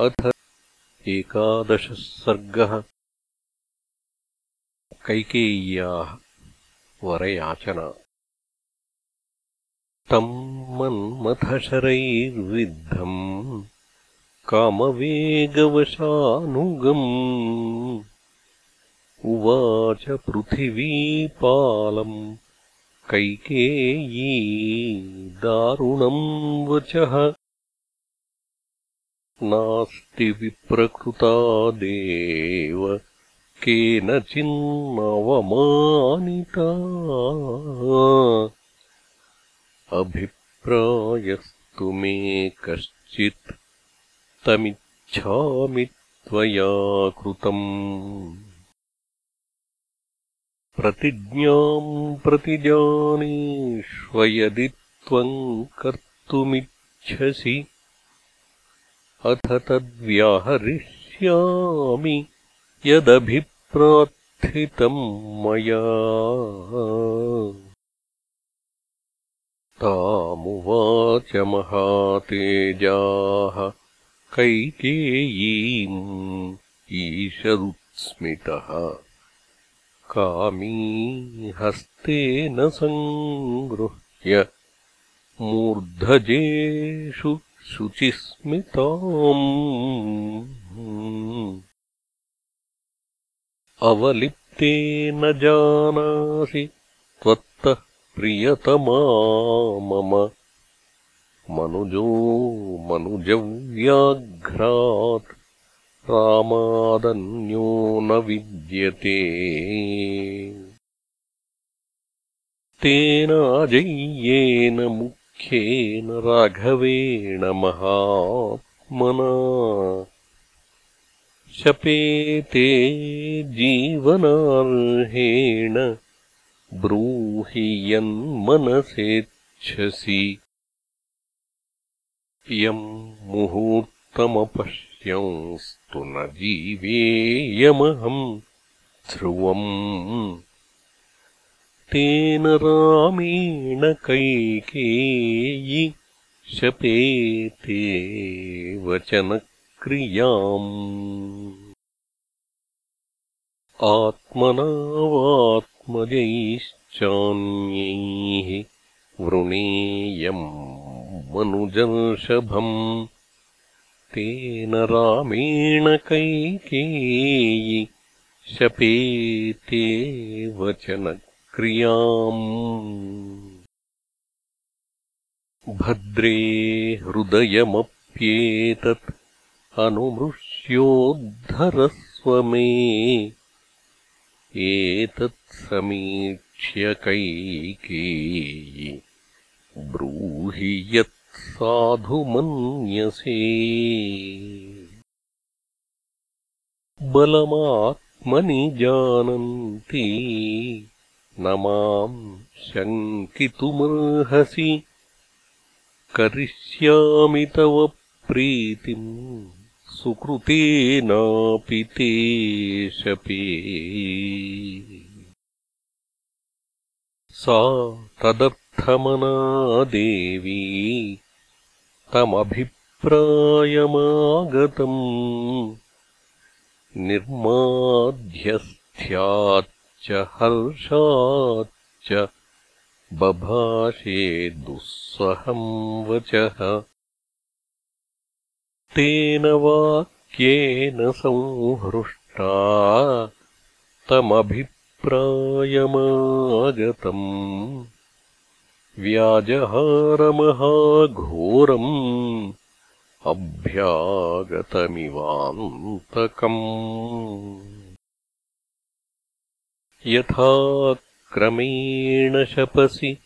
अथ एकादशः सर्गः। कैकेय्याः वरयाचना। तम् मन्मथशरैर्विद्धम् कामवेगवशानुगम्। उवाच पृथिवीपालम् कैकेयी दारुणम् वचः नास्ति विप्रकृता देव केनचिन्नवमानिता अभिप्रायस्तु मे कश्चित् तमिच्छामि त्वया कृतम्। प्रतिज्ञाम् प्रतिजानीष्व यदि त्वम् कर्तुमिच्छसि अथ तद्व्याहरिष्यामि यदभिप्रार्थितम् मया। तामुवाच महातेजाः कैकेयीम् ईषदुत्स्मितः कामी हस्तेन सङ्गृह्य मूर्धजेषु शुचिस्मिताम्। अवलिप्ते न जानासि त्वत्तः प्रियतमा मम। मनुजो मनुजव्याघ्रात् रामादन्यो न विद्यते। तेनाजय्येन राघवेण महात्मना। शपेते जीवनार्हेण ब्रूहि यन्मनसेच्छसि। यम् मुहूर्तमपश्यंस्तु न जीवेयमहम् ध्रुवम् तेन रामेण कैकेयि शपेते वचनक्रियाम्। आत्मनावात्मजैश्चान्यैः वृणेयम् मनुजर्षभम् तेन रामेण कैकेयि शपेते वचनक्रियाम् भद्रे हृदयमप्येतत् अनुमृष्योद्धरस्व मे। एतत्समीक्ष्य कैकेयि ब्रूहि यत् साधु मन्यसे। बलमात्मनि जानन्ति न माम् शङ्कितुमर्हसि करिष्यामि तव प्रीतिम् सुकृतेनापि ते शपे सा तदर्थमना देवी तमभिप्रायमागतम् निर्माध्यस्थ्याच्च हर्षाच्च बभाषे दुःसहम् वचः। तेन वाक्येन संहृष्टा तमभिप्रायमागतम्। व्याजहारमहाघोरम् अभ्यागतमिवान्तकम् यथा क्रमेण शपसि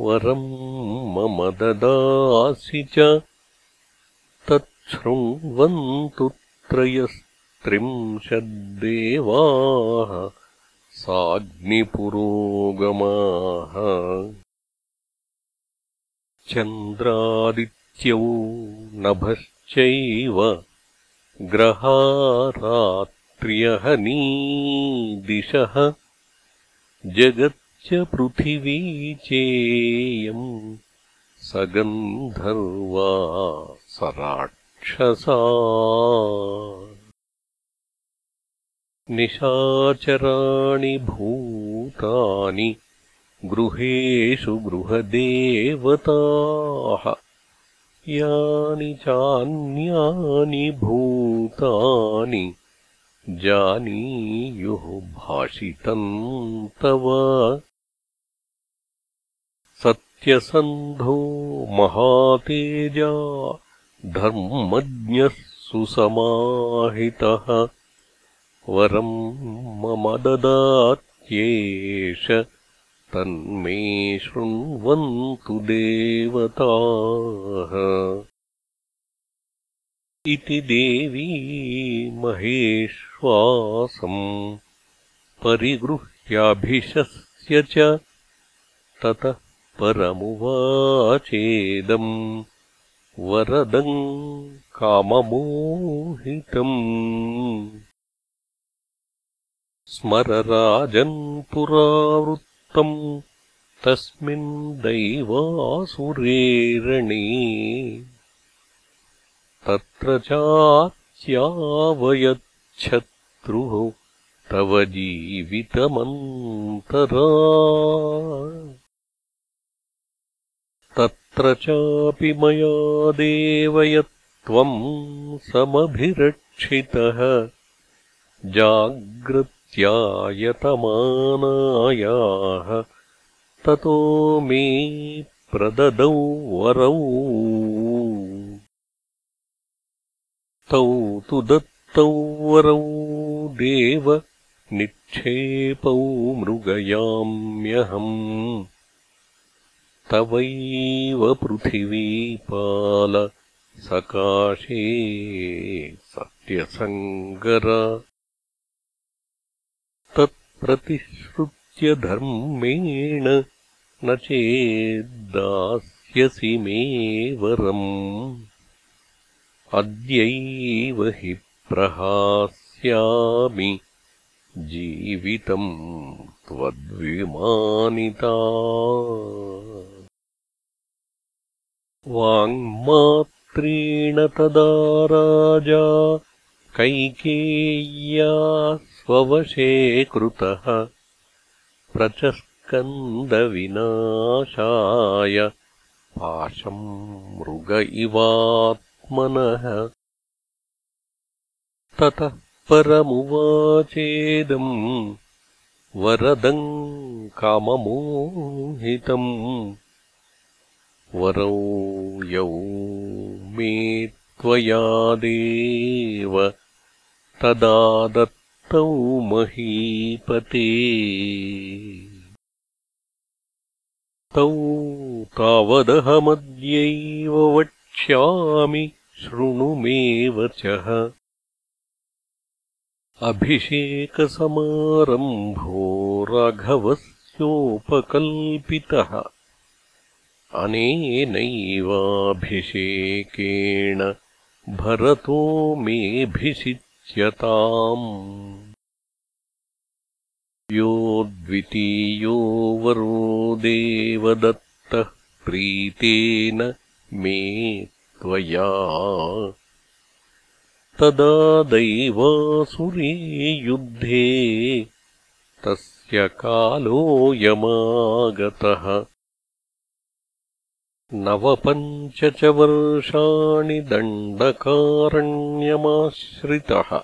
वरम् मम ददासि च तच्छृण्वन्तु त्रयस्त्रिंशद्देवाः साग्निपुरोगमाः। चन्द्रादित्यौ नभश्चैव ग्रहारात्र्यहनीदिशः जगच्च पृथिवी चेयम् सगन्धर्वा सराट् राक्षसा निशाचराणि भूतानि गृहेषु गृहदेवताः। यानि चान्यानि भूतानि जानीयुः भाषितम् तव। सत्यसन्धो महातेजा धर्मज्ञः सुसमाहितः। वरम् मम ददात्येष तन्मे शृण्वन्तु देवताः इति देवी महेश्वासम् परिगृह्याभिशस्य च ततः परमुवाचेदम् वरदम् काममोहितम् स्मर राजन्पुरावृत्तम् तस्मिन् दैवासुरेरणे तत्र चाच्यावयच्छत्रुः तव जीवितमन्तरा। तत्र चापि मया देवयत्वम् समभिरक्षितः। जाग्रत् त्यायतमानायाः ततो मे प्रददौ वरौ तौ तु दत्तौ वरौ देव निक्षेपौ मृगयाम्यहम्। तवैव पृथिवीपाल सकाशे सत्यसङ्गर। तत्प्रतिश्रुत्य धर्मेण न चेद्दास्यसि मे वरम् अद्यैव हि प्रहास्यामि। जीवितम् त्वद्विमानिता। वाङ्मात्रेण तदा राजा कैकेय्या स्ववशे कृतः। प्रचस्कन्दविनाशाय पाशम् मृग इवात्मनः ततः परमुवाचेदम् वरदम् काममोहितम् वरौ यौ मे त्वया देव तदा तौ महीपते। तौ तावदहमद्यैव वक्ष्यामि शृणु मे वचः। अभिषेकसमारम्भो राघवस्योपकल्पितः। अनेनैवाभिषेकेण भरतो मेऽभिषिच्य यो द्वितीयो वरो देवदत्तः प्रीतेन मे त्वया तदा दैवासुरे युद्धे तस्य कालोऽयमागतः नवपञ्च च वर्षाणि दण्डकारण्यमाश्रितः।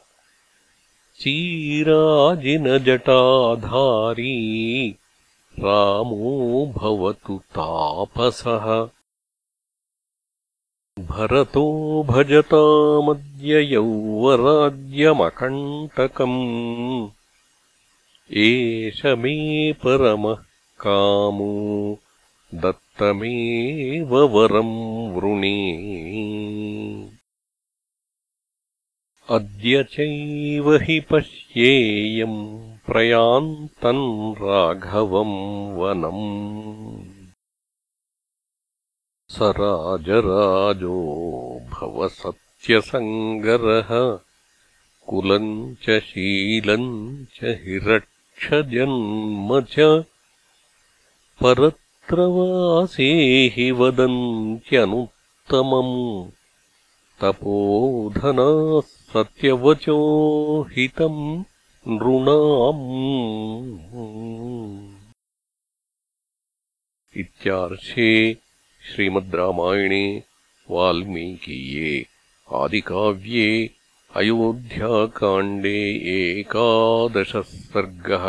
चीराजिनजटाधारी रामो भवतु तापसः भरतो भजतामद्य यौवराज्यमकण्टकम्। एष मे परमः कामो दत्तमेव वरम् वृणे। अद्य चैव हि पश्येयम् प्रयान्तम् राघवम् वनम् स राजराजो भव सत्यसङ्गरः कुलम् च शीलम् च हिरक्षजन्म च परत्रवासे हि वदन्त्यनुत्तमम् तपोधनाः सत्यवचो हितम् नृणाम्। इत्यार्षे श्रीमद् रामायणे वाल्मीकीये आदिकाव्ये अयोध्याकाण्डे एकादशः सर्गः